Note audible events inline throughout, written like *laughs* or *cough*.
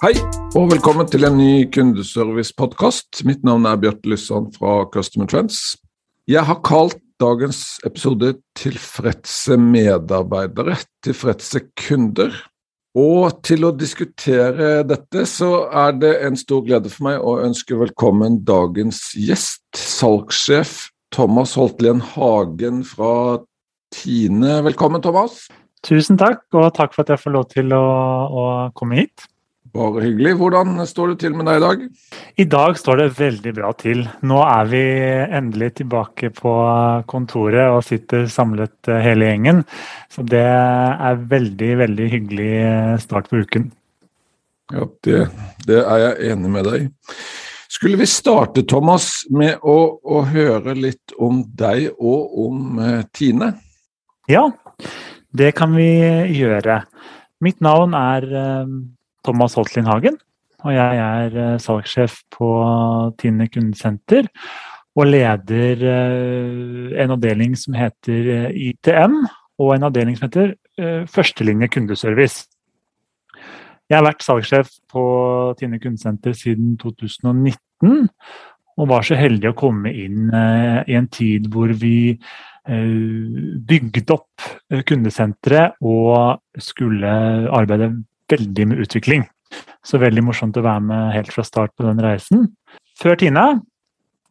Hei, og velkommen til en ny kundeservice-podkast. Mitt navn er Bjarte Lysson fra Customer Trends. Jeg har kalt dagens episode 'Tilfredse medarbeidere, tilfredse kunder'. Og til å diskutere dette, så er det en stor glede for meg å ønske velkommen dagens gjest, salgssjef Thomas Holtlien Hagen fra Tine. Velkommen, Thomas. Tusen takk, og takk for at jeg får lov til å, å komme hit. Bare hyggelig. Hvordan står det til med deg i dag? I dag står det veldig bra til. Nå er vi endelig tilbake på kontoret og sitter samlet eh, hele gjengen. Så det er veldig, veldig hyggelig eh, start på uken. Ja, det, det er jeg enig med deg. Skulle vi starte, Thomas, med å, å, høre litt om deg og om uh, Tine? Ja, det kan vi gjøre. Mitt navn er uh, Thomas Holtlin Hagen. Og jeg er eh, salgssjef på Tine kundesenter. Og leder eh, en avdeling som heter eh, ITM, og en avdeling som heter Førstelinje kundeservice. Jeg har vært salgssjef på Tine kundesenter siden 2019. Og var så heldig å komme inn i en tid hvor vi bygde opp kundesenteret og skulle arbeide veldig med utvikling. Så veldig morsomt å være med helt fra start på den reisen. Før Tine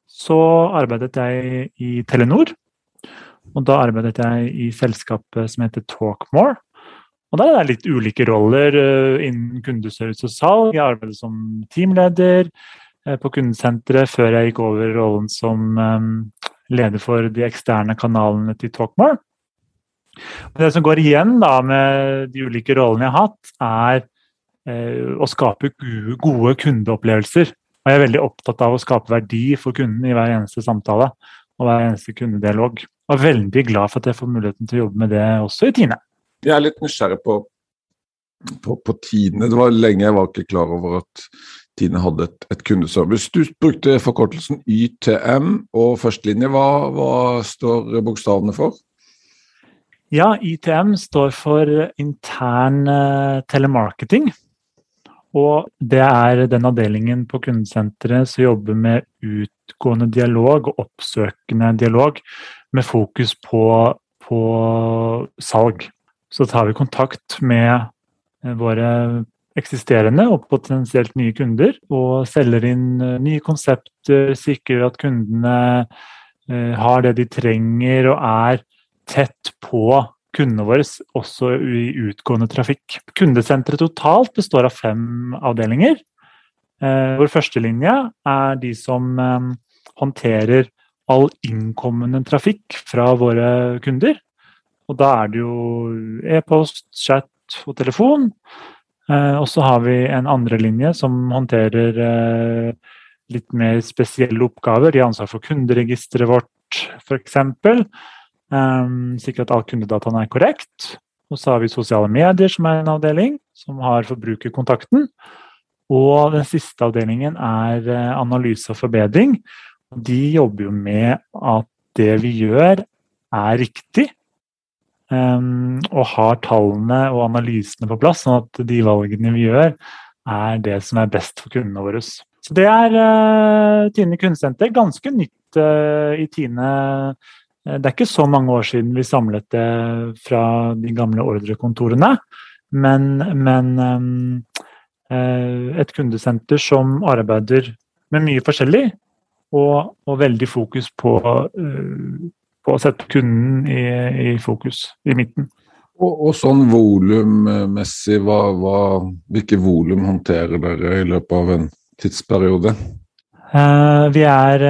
så arbeidet jeg i Telenor. Og da arbeidet jeg i selskapet som heter Talkmore. Og der er det litt ulike roller uh, innen kundeservice og salg. Jeg arbeidet som teamleder uh, på kundesenteret før jeg gikk over rollen som um, leder for de eksterne kanalene til Talkmore. Det som går igjen da med de ulike rollene jeg har hatt, er eh, å skape gode kundeopplevelser. Og jeg er veldig opptatt av å skape verdi for kunden i hver eneste samtale og hver eneste kundedialog. Og er veldig glad for at jeg får muligheten til å jobbe med det også i Tine. Jeg er litt nysgjerrig på, på, på Tine. Det var lenge jeg var ikke klar over at Tine hadde et, et kundeservice. Du brukte forkortelsen YTM og førstelinje. Hva, hva står bokstavene for? Ja, ITM står for intern eh, telemarketing. Og det er den avdelingen på kundesenteret som jobber med utgående dialog og oppsøkende dialog, med fokus på, på salg. Så tar vi kontakt med eh, våre eksisterende og potensielt nye kunder, og selger inn eh, nye konsepter, sikrer at kundene har det de trenger og er tett på kundene våre, også i utgående trafikk. Kundesenteret totalt består av fem avdelinger. Eh, vår førstelinje er de som eh, håndterer all innkommende trafikk fra våre kunder. Og da er det jo e-post, chat og telefon. Eh, og så har vi en andre linje som håndterer litt mer spesielle oppgaver. De har ansvar for kunderegisteret vårt, f.eks. Um, sikre at all kundedataene er korrekt. Og så har vi sosiale medier, som er en avdeling, som har forbrukerkontakten. Og den siste avdelingen er eh, analyse og forbedring. De jobber jo med at det vi gjør, er riktig. Um, og har tallene og analysene på plass, sånn at de valgene vi gjør, er det som er best for kundene våre. Så det er uh, Tine kundesenter. Ganske nytt uh, i Tine det er ikke så mange år siden vi samlet det fra de gamle ordrekontorene. Men, men eh, et kundesenter som arbeider med mye forskjellig, og, og veldig fokus på, eh, på, å sette kunden i, i fokus, i midten. Og, og sånn volummessig, hvilke volum håndterer dere i løpet av en tidsperiode? Eh, vi er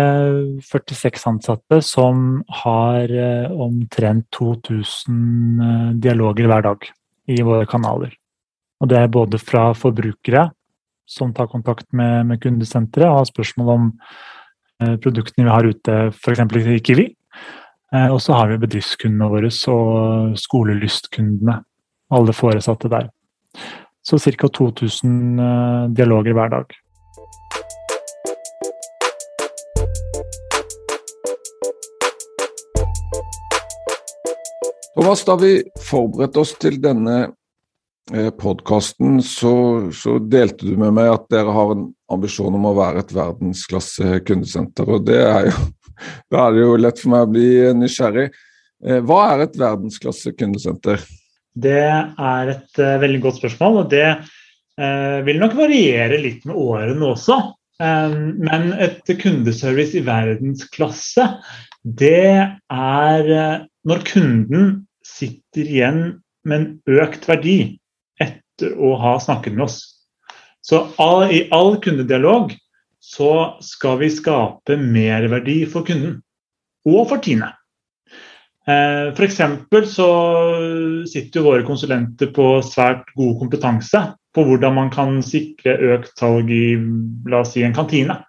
46 eh, ansatte som har eh, omtrent 2000 dialoger hver dag i våre kanaler. Og det er både fra forbrukere som tar kontakt med, med kundesenteret og har spørsmål om produktene vi har ute, f.eks. i Kiwi. Og så har vi bedriftskundene våre og skolelystkundene. Alle foresatte der. Så ca. 2000 eh, dialoger hver dag. Thomas, da vi forberedte oss til denne eh, podkasten, så, så, delte du med meg at dere har en ambisjon om å være et verdensklasse kundesenter. og det er jo, *laughs* Da er det jo lett for meg å bli nysgjerrig. Eh, hva er et verdensklasse kundesenter? Det er et uh, veldig godt spørsmål, og det uh, vil nok variere litt med årene også. Um, men et kundeservice i verdensklasse, det er uh, når kunden sitter igjen med en økt verdi etter å ha snakket med oss. Så all, i all kundedialog så skal vi skape merverdi for kunden og for Tine. Eh, F.eks. så sitter våre konsulenter på svært god kompetanse på hvordan man kan sikre økt salg i la oss si, en kantine.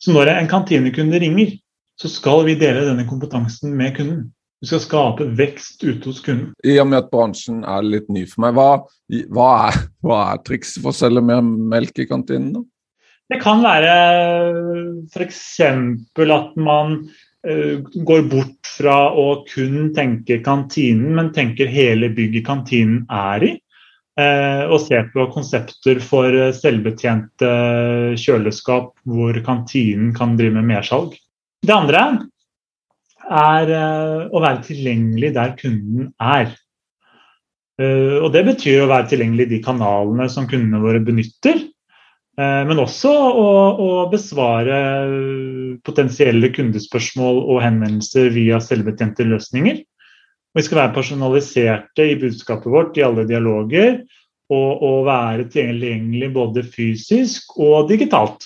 Så når en kantinekunde ringer, så skal vi dele denne kompetansen med kunden. Du skal skape vekst ute hos kunden. I og med at bransjen er litt ny for meg, hva, hva, er, hva er, trikset for å selge mer melk i kantinen? da? Det kan være f.eks. at man uh, går bort fra å kun tenke kantinen, men tenker hele bygget kantinen er i. Uh, og ser på konsepter for selvbetjente kjøleskap hvor kantinen kan drive med mersalg. Det andre er eh, å være tilgjengelig der kunden er. Eh, og Det betyr å være tilgjengelig i de kanalene som kundene våre benytter. Eh, men også å, å besvare potensielle kundespørsmål og henvendelser via selvbetjente løsninger. Vi skal være personaliserte i budskapet vårt i alle dialoger. Og, og være tilgjengelig både fysisk og digitalt.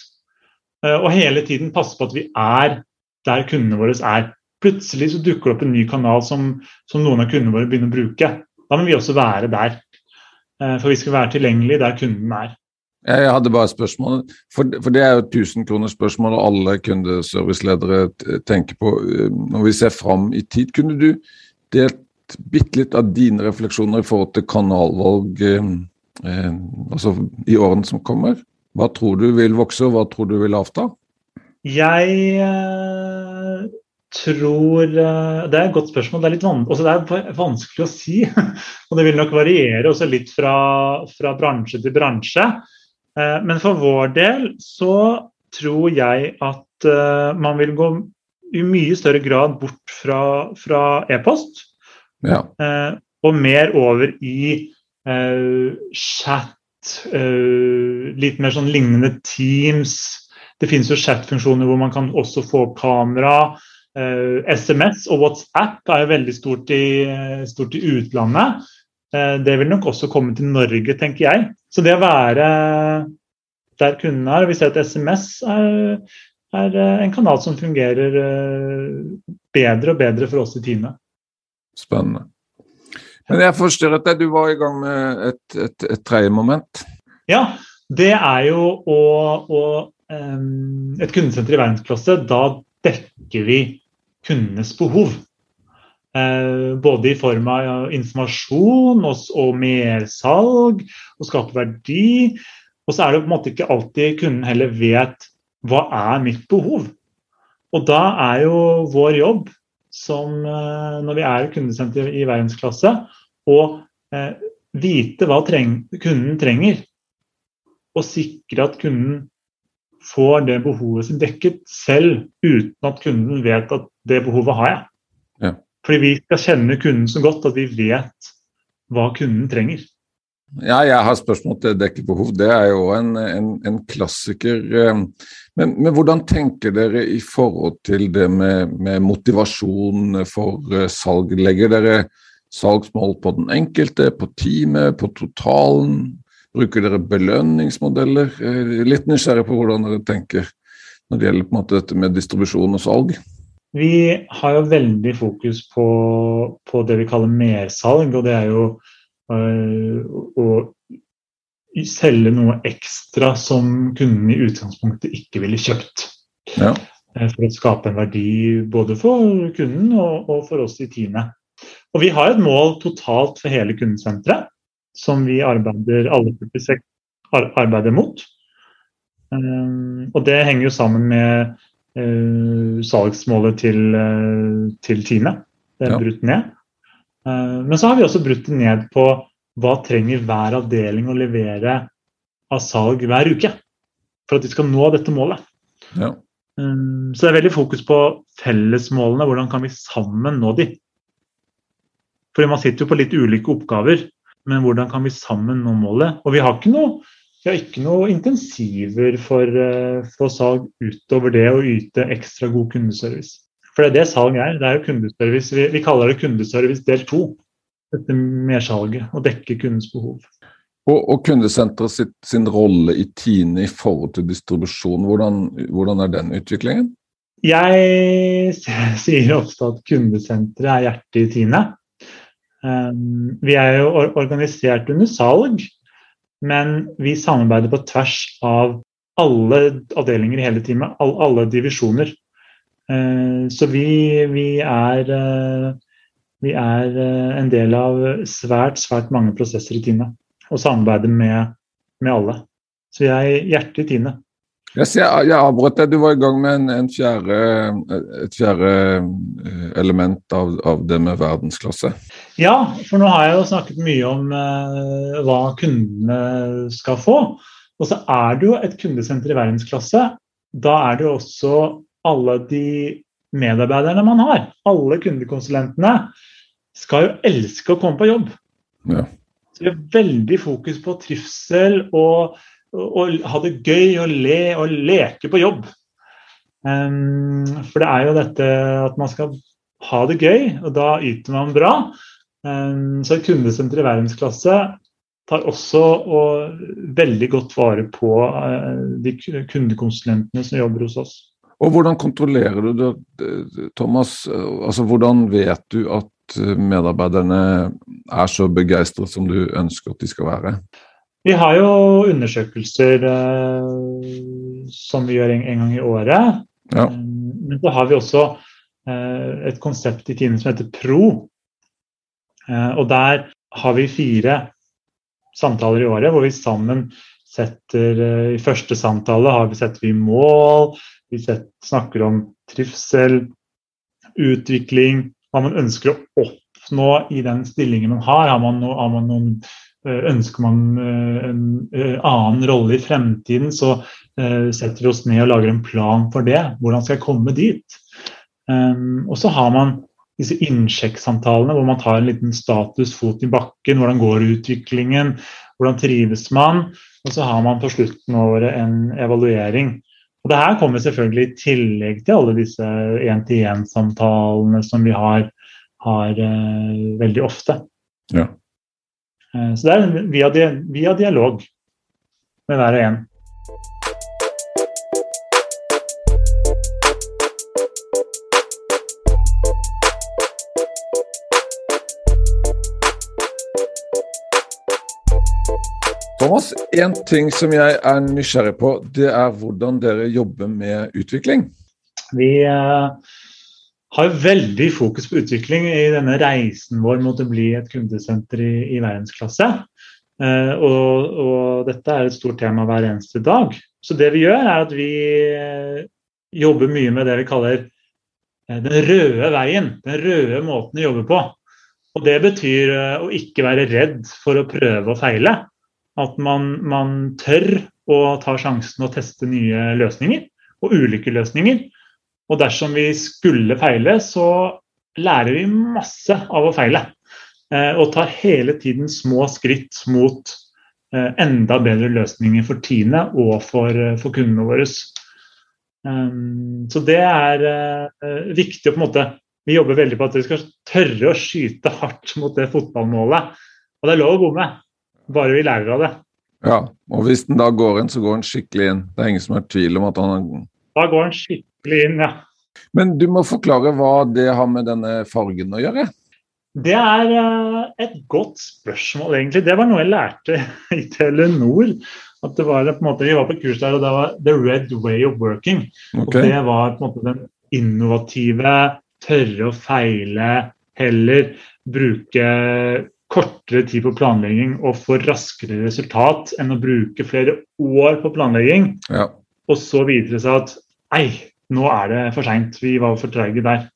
Og hele tiden passe på at vi er der kundene våre er plutselig så dukker det opp en ny kanal som, som noen av kundene våre begynner å bruke. Da må vi også være der. Eh, for vi skal være tilgjengelig der kunden er. Jeg hadde bare et spørsmål, for, for det er jo 1000 spørsmål og alle kundeserviceledere tenker på. Eh, når vi ser fram i tid, kunne du delt bitte litt av dine refleksjoner i forhold til kanalvalg eh, eh, altså i årene som kommer? Hva tror du vil vokse, og hva tror du vil avta? Jeg eh, tror eh, Det er et godt spørsmål. Det er, litt van det er vanskelig å si. *laughs* og det vil nok variere også litt fra, fra bransje til bransje. Eh, men for vår del så tror jeg at eh, man vil gå i mye større grad bort fra, fra e-post. Ja. Og mer over i chat, litt mer sånn lignende Teams. Det finnes jo chat-funksjoner hvor man kan også få kamera. SMS eh, og WhatsApp er jo veldig stort i, stort i utlandet. Eh, det vil nok også komme til Norge, tenker jeg. Så det å være der kundene er Vi ser at SMS er, er en kanal som fungerer eh, bedre og bedre for oss i Tine. Spennende. Men jeg forstyrret deg, du var i gang med et, et, et tredje moment? Ja, det er jo å, å Et kundesenter i verdensklasse, da dekker vi kundenes behov. Eh, både i form av informasjon og, mersalg, og skape verdi. Og så er det på en måte ikke alltid kunden heller vet hva er mitt behov. Og da er jo vår jobb som eh, når vi er kundesenter i verdensklasse, å eh, vite hva treng, kunden trenger. Og sikre at kunden får det behovet sitt dekket selv, uten at kunden vet at det behovet har jeg. Ja. Fordi vi skal kjenne kunden så godt at vi vet hva kunden trenger. Ja, jeg har spørsmål til dekket behov. Det er jo en, en, en klassiker. Eh, men, men, hvordan tenker dere i forhold til det med, med motivasjon for eh, salg? Legger dere salgsmål på den enkelte, på teamet, på totalen? Bruker dere belønningsmodeller? Litt nysgjerrig på hvordan dere tenker når det gjelder på en måte dette med distribusjon og salg. Vi har jo veldig fokus på, på det vi kaller mersalg, og det er jo øh, å selge noe ekstra som kunden i utgangspunktet ikke ville kjøpt. Ja. Eh, For å skape en verdi både for kunden og, og for oss i teamet. Og vi har et mål totalt for hele kundesenteret som vi arbeider alle 46 arbeider mot. Um, og det henger jo sammen med eh, salgsmålet til, uh, til Tine. Det er Ja. brutt ned. Eh, men så har vi også brutt det ned på hva trenger hver avdeling å levere av salg hver uke for at de skal nå dette målet. Ja. Um, så det er veldig fokus på fellesmålene. Hvordan kan vi sammen nå de? For man sitter jo på litt ulike oppgaver, men hvordan kan vi sammen nå målet? Og vi har ikke noe, har ikke noe intensiver for, eh, for salg utover det å yte ekstra god kundeservice. For det er det salg er. Det er jo kundeservice. Vi, vi kaller det kundeservice del to. Dette mersalget. Å dekke kundens behov. Og, og kundesenteret sitt, sin rolle i Tine i forhold til distribusjon, hvordan, hvordan er den utviklingen? Jeg sier ofte at kundesenteret er hjertet i Tine. Um, Vi er jo organisert under salg, men vi samarbeider på tvers av alle avdelinger i hele teamet, alle divisjoner. Eh, Så vi, vi er, eh, vi er eh, en del av svært, svært mange prosesser i teamet, Og samarbeider med, med alle. Så jeg er hjertet i Tine. Jeg, ser, jeg avbrøt deg, du var i gang med en, en fjerde, et fjerde eh, element av, av det med verdensklasse. Ja, for nå har jeg jo snakket mye om eh, hva kundene skal få. Og så er det jo et kundesenter i verdensklasse. Da er det jo også alle de medarbeiderne man har. Alle kundekonsulentene skal jo elske å komme på jobb. Ja. Så vi har veldig fokus på trivsel og, og, ha det gøy og le og leke på jobb. Um, for det er jo dette at man skal ha det gøy, og da yter man bra. Um, så et kundesenter i verdensklasse tar også og veldig godt vare på uh, de kundekonsulentene som jobber hos oss. Og hvordan kontrollerer du det, Thomas? Altså, hvordan vet du at medarbeiderne er så begeistret som du ønsker at de skal være? Vi har jo undersøkelser eh, som vi gjør en, en gang i året. Ja. Um, Men så har vi også eh, et konsept i timen som heter PRO. Eh, og der har vi fire samtaler i året hvor vi sammen setter eh, I første samtale har vi setter vi mål, vi setter, snakker om trivsel, utvikling, hva man ønsker å oppnå i den stillingen man har. Har man, no, har man noen eh, Ønsker man eh, en eh, annen rolle i fremtiden, så eh, setter vi oss ned og lager en plan for det. Hvordan skal jeg komme dit? Um, og så har man disse innsjekksamtalene hvor man tar en liten status, fot i bakken. Hvordan går utviklingen? Hvordan trives man? Og så har man på slutten av året en evaluering. Og Det her kommer selvfølgelig i tillegg til alle disse én-til-én-samtalene som vi har, har eh, veldig ofte. Ja. Eh, så det er via, via dialog med hver og en. Thomas, en ting som jeg er nysgjerrig på, det er hvordan dere jobber med utvikling. Vi eh, har veldig fokus på utvikling i denne reisen vår mot å bli et kundesenter i, i verdensklasse. Eh, og, og dette er et stort tema hver eneste dag. Så det vi gjør, er at vi eh, jobber mye med det vi kaller eh, den røde veien. Den røde måten å jobbe på. Og det betyr eh, å ikke være redd for å prøve og feile. At man, man tør å ta sjansen og teste nye løsninger, og ulike løsninger. Og dersom vi skulle feile, så lærer vi masse av å feile. Eh, og tar hele tiden små skritt mot eh, enda bedre løsninger for Tine og for, eh, for kundene våre. Um, så det er viktig å på en måte Vi jobber veldig på at vi skal tørre å skyte hardt mot det fotballmålet. Og det er lov å bomme, bare vi lærer av det. Ja, og hvis den da går inn, så går den skikkelig inn. Det er ingen som er i tvil om at han Da går den skikkelig inn, ja. Men du må forklare hva det har med denne fargen å gjøre. Det er uh, et godt spørsmål, egentlig. Det var noe jeg lærte *laughs* i Telenor. At det var på en måte, Vi var på kurs der, og det var The Red Way of Working. Okay. Og Det var på en måte den innovative, tørre å feile, heller bruke kortere tid på planlegging og få raskere resultat enn å bruke flere år på planlegging. Ja. Og så viser det seg at nei, nå er det for seint. Vi var for treige der.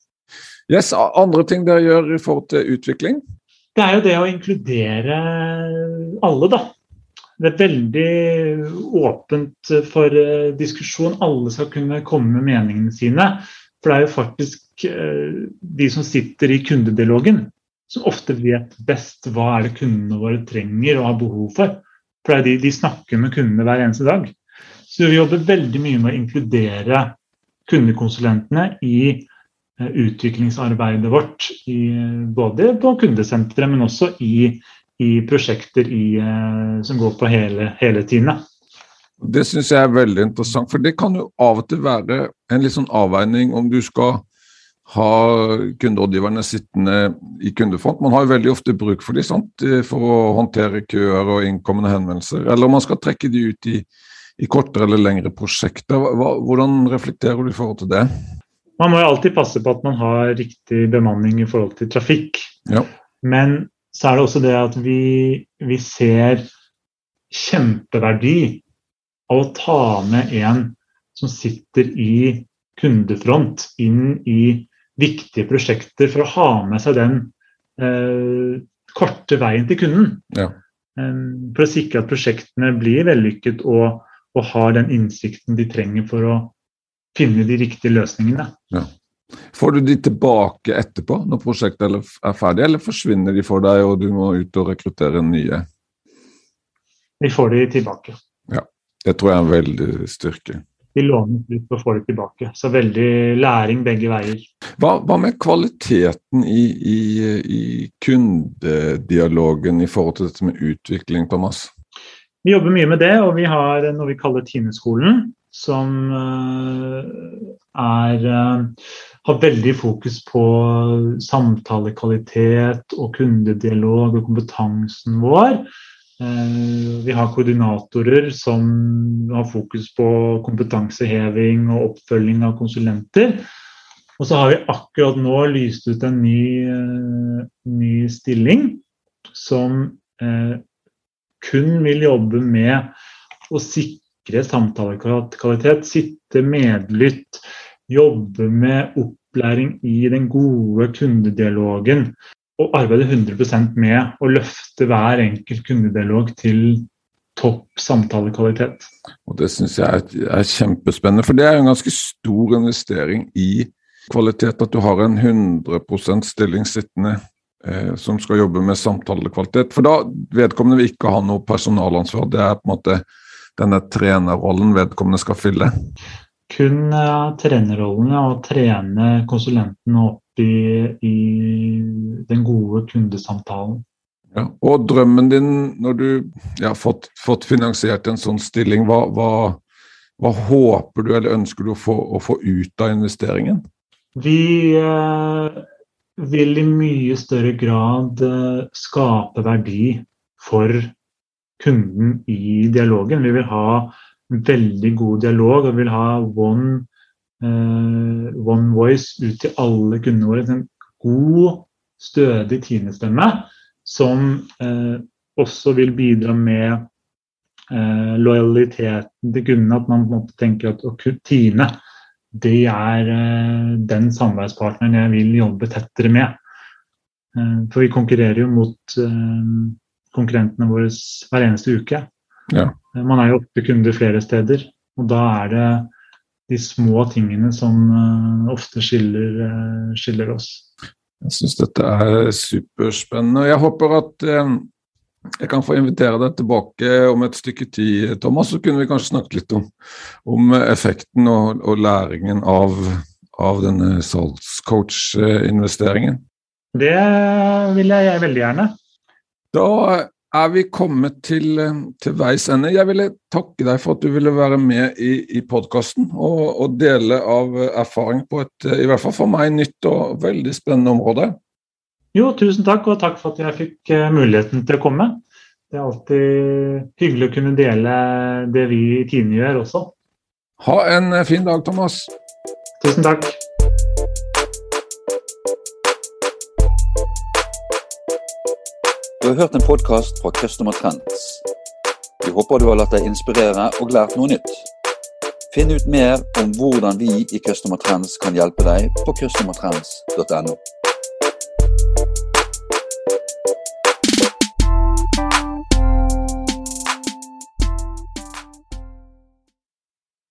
Yes, Andre ting dere gjør i forhold til utvikling? Det er jo det å inkludere alle, da. Det er veldig åpent for eh, diskusjon. Alle skal kunne komme med meningene sine. For det er jo faktisk eh, de som sitter i kundedialogen, som ofte vet best hva er det kundene våre trenger og har behov for. For det er de, de snakker med kundene hver eneste dag. Så vi jobber veldig mye med å inkludere kundekonsulentene i eh, utviklingsarbeidet vårt. I, både på kundesenteret, men også i, i prosjekter i, eh, som går på hele, hele tiden. Det syns jeg er veldig interessant, for det kan jo av og til være en litt sånn avveining om du skal ha kunderådgiverne sittende i kundefront. Man har jo veldig ofte bruk for dem for å håndtere køer og innkommende henvendelser. Eller om man skal trekke de ut i i kortere eller lengre prosjekter. Hva, hvordan reflekterer du i forhold til det? Man må jo alltid passe på at man har riktig bemanning i forhold til trafikk. Ja. Men så er det også det at vi, vi ser kjempeverdi av å ta med en som sitter i kundefront inn i viktige prosjekter for å ha med seg den eh, korte veien til kunden. Ja. Eh, for å sikre at prosjektene blir vellykket og og har den innsikten de trenger for å finne de riktige løsningene. Ja. Får du de tilbake etterpå, når prosjektet er ferdig, eller forsvinner de for deg og du må ut og rekruttere nye? Vi får de tilbake. Ja, Det tror jeg er en veldig styrke. Vi låner ut og får de tilbake. Så veldig læring begge veier. Hva, hva med kvaliteten i, i, i kundedialogen i forhold til dette med utvikling, Thomas? Vi jobber mye med det, og vi har noe vi kaller Timeskolen. Som eh, er, eh, har veldig fokus på samtalekvalitet og kundedialog og kompetansen vår. Eh, vi har koordinatorer som har fokus på kompetanseheving og oppfølging av konsulenter. Og så har vi akkurat nå lyst ut en ny, ny stilling som kun vil jobbe med å sikre samtalekvalitet, sitte medlytt, jobbe med opplæring i den gode kundedialogen. Og arbeide 100% med å løfte hver enkelt kundedialog til topp samtalekvalitet. Og Det syns jeg er, kjempespennende, for det er en ganske stor investering i kvalitet. At du har en 100 stilling sittende som skal jobbe med samtalekvalitet. For da vedkommende vil ikke ha noe personalansvar. Det er på en måte denne trenerrollen vedkommende skal fylle. Kun uh, trenerrollen ja, og trene konsulentene opp i, i den gode kundesamtalen. Ja, og drømmen din når du har ja, fått, fått, finansiert en sånn stilling, hva, hva, hva, håper du eller ønsker du å få, å få ut av investeringen? Vi uh, vil i mye større grad eh, skape verdi for kunden i dialogen. Vi vil ha veldig god dialog og vi vil ha one, uh, one voice ut til alle kundene våre. En god, stødig Tine-stemme som uh, også vil bidra med uh, lojaliteten til kundene. At man på en måte tenker at Tine det er eh, den samarbeidspartneren jeg vil jobbe tettere med. Eh, for vi konkurrerer jo mot eh, konkurrentene våre hver eneste uke. Ja. Man er jo ofte kunder flere steder, og da er det de små tingene som ofte skiller, skiller oss. Jeg syns dette er superspennende. og Jeg håper at jeg kan få invitere deg tilbake om et stykke tid, Thomas. Så kunne vi kanskje snakket litt om, om effekten og, og, læringen av, av denne salgscoach-investeringen. Det vil jeg veldig gjerne. Da er vi kommet til, til, veis ende. Jeg ville takke deg for at du ville være med i, i podkasten og, og, dele av erfaring på et i hvert fall for meg nytt og veldig spennende område. Jo, tusen takk, og takk for at jeg fikk eh, muligheten til å komme. Det er alltid hyggelig å kunne dele det vi i Tine gjør også. Ha en eh, fin dag, Thomas. Tusen takk. Du har hørt en podkast fra Customer Trends. Vi håper du har latt deg inspirere og lært noe nytt. Finn ut mer om hvordan vi i Customer Trends kan hjelpe deg på customertrends.no.